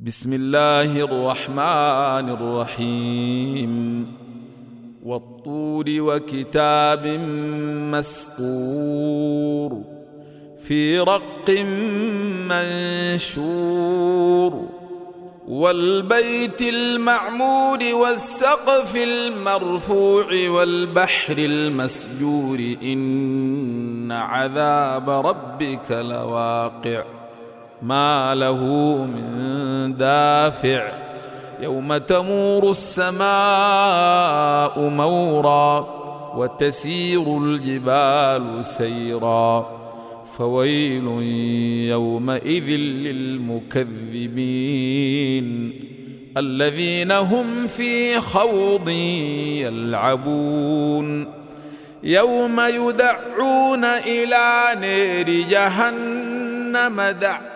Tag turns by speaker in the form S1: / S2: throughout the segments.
S1: بسم الله الرحمن الرحيم. والطور وكتاب مسطور في رق منشور. والبيت المعمور والسقف المرفوع والبحر المسجور. إن عذاب ربك لواقع. ما له من دافع. يوم تمور السماء مورا وتسير الجبال سيرا. فويل يومئذ للمكذبين. الذين هم في خوض يلعبون. يوم يدعون إلى نير جهنم دعا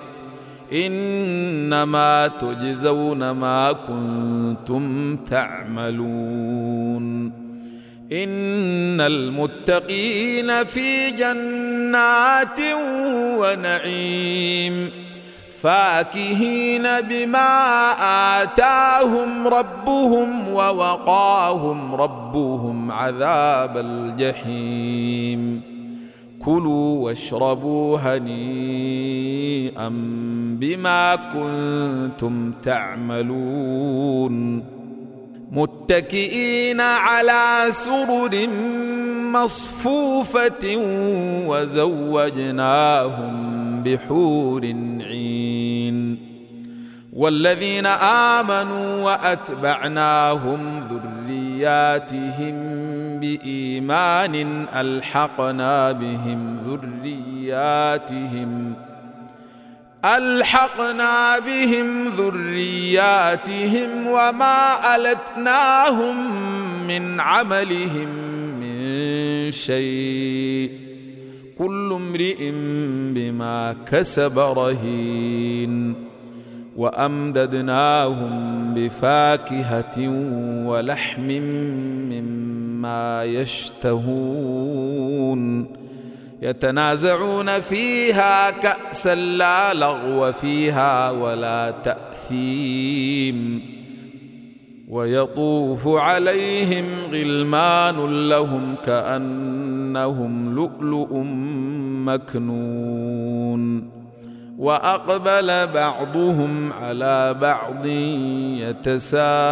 S1: إنما تجزون ما كنتم تعملون. إن المتقين في جنات ونعيم. فاكهين بما آتاهم ربهم ووقاهم ربهم عذاب الجحيم. كلوا واشربوا هنيئا بما كنتم تعملون متكئين على سرر مصفوفة وزوجناهم بحور عين والذين آمنوا وأتبعناهم ذرياتهم بإيمان ألحقنا بهم ذرياتهم. ألحقنا بهم ذرياتهم وما ألتناهم من عملهم من شيء. كل امرئ بما كسب رهين. وأمددناهم بفاكهة ولحم مما يشتهون. يتنازعون فيها كأسا لا لغو فيها ولا تأثيم. ويطوف عليهم غلمان لهم كأنهم لؤلؤ مكنون. وأقبل بعضهم على بعض يتساءلون.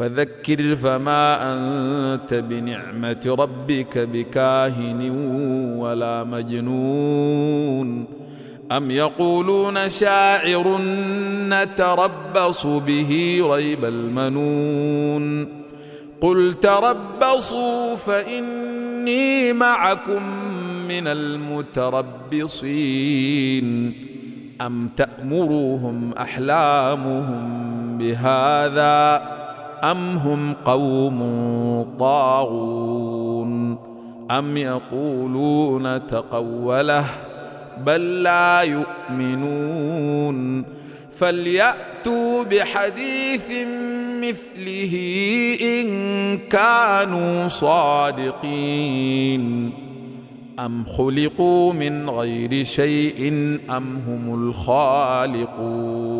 S1: فذكر فما أنت بنعمة ربك بكاهن ولا مجنون. أم يقولون شاعر نتربص به ريب المنون. قل تربصوا فإني معكم من المتربصين. أم تأمرهم أحلامهم بهذا؟ أم هم قوم طاغون أم يقولون تقوله بل لا يؤمنون فليأتوا بحديث مثله إن كانوا صادقين أم خلقوا من غير شيء أم هم الخالقون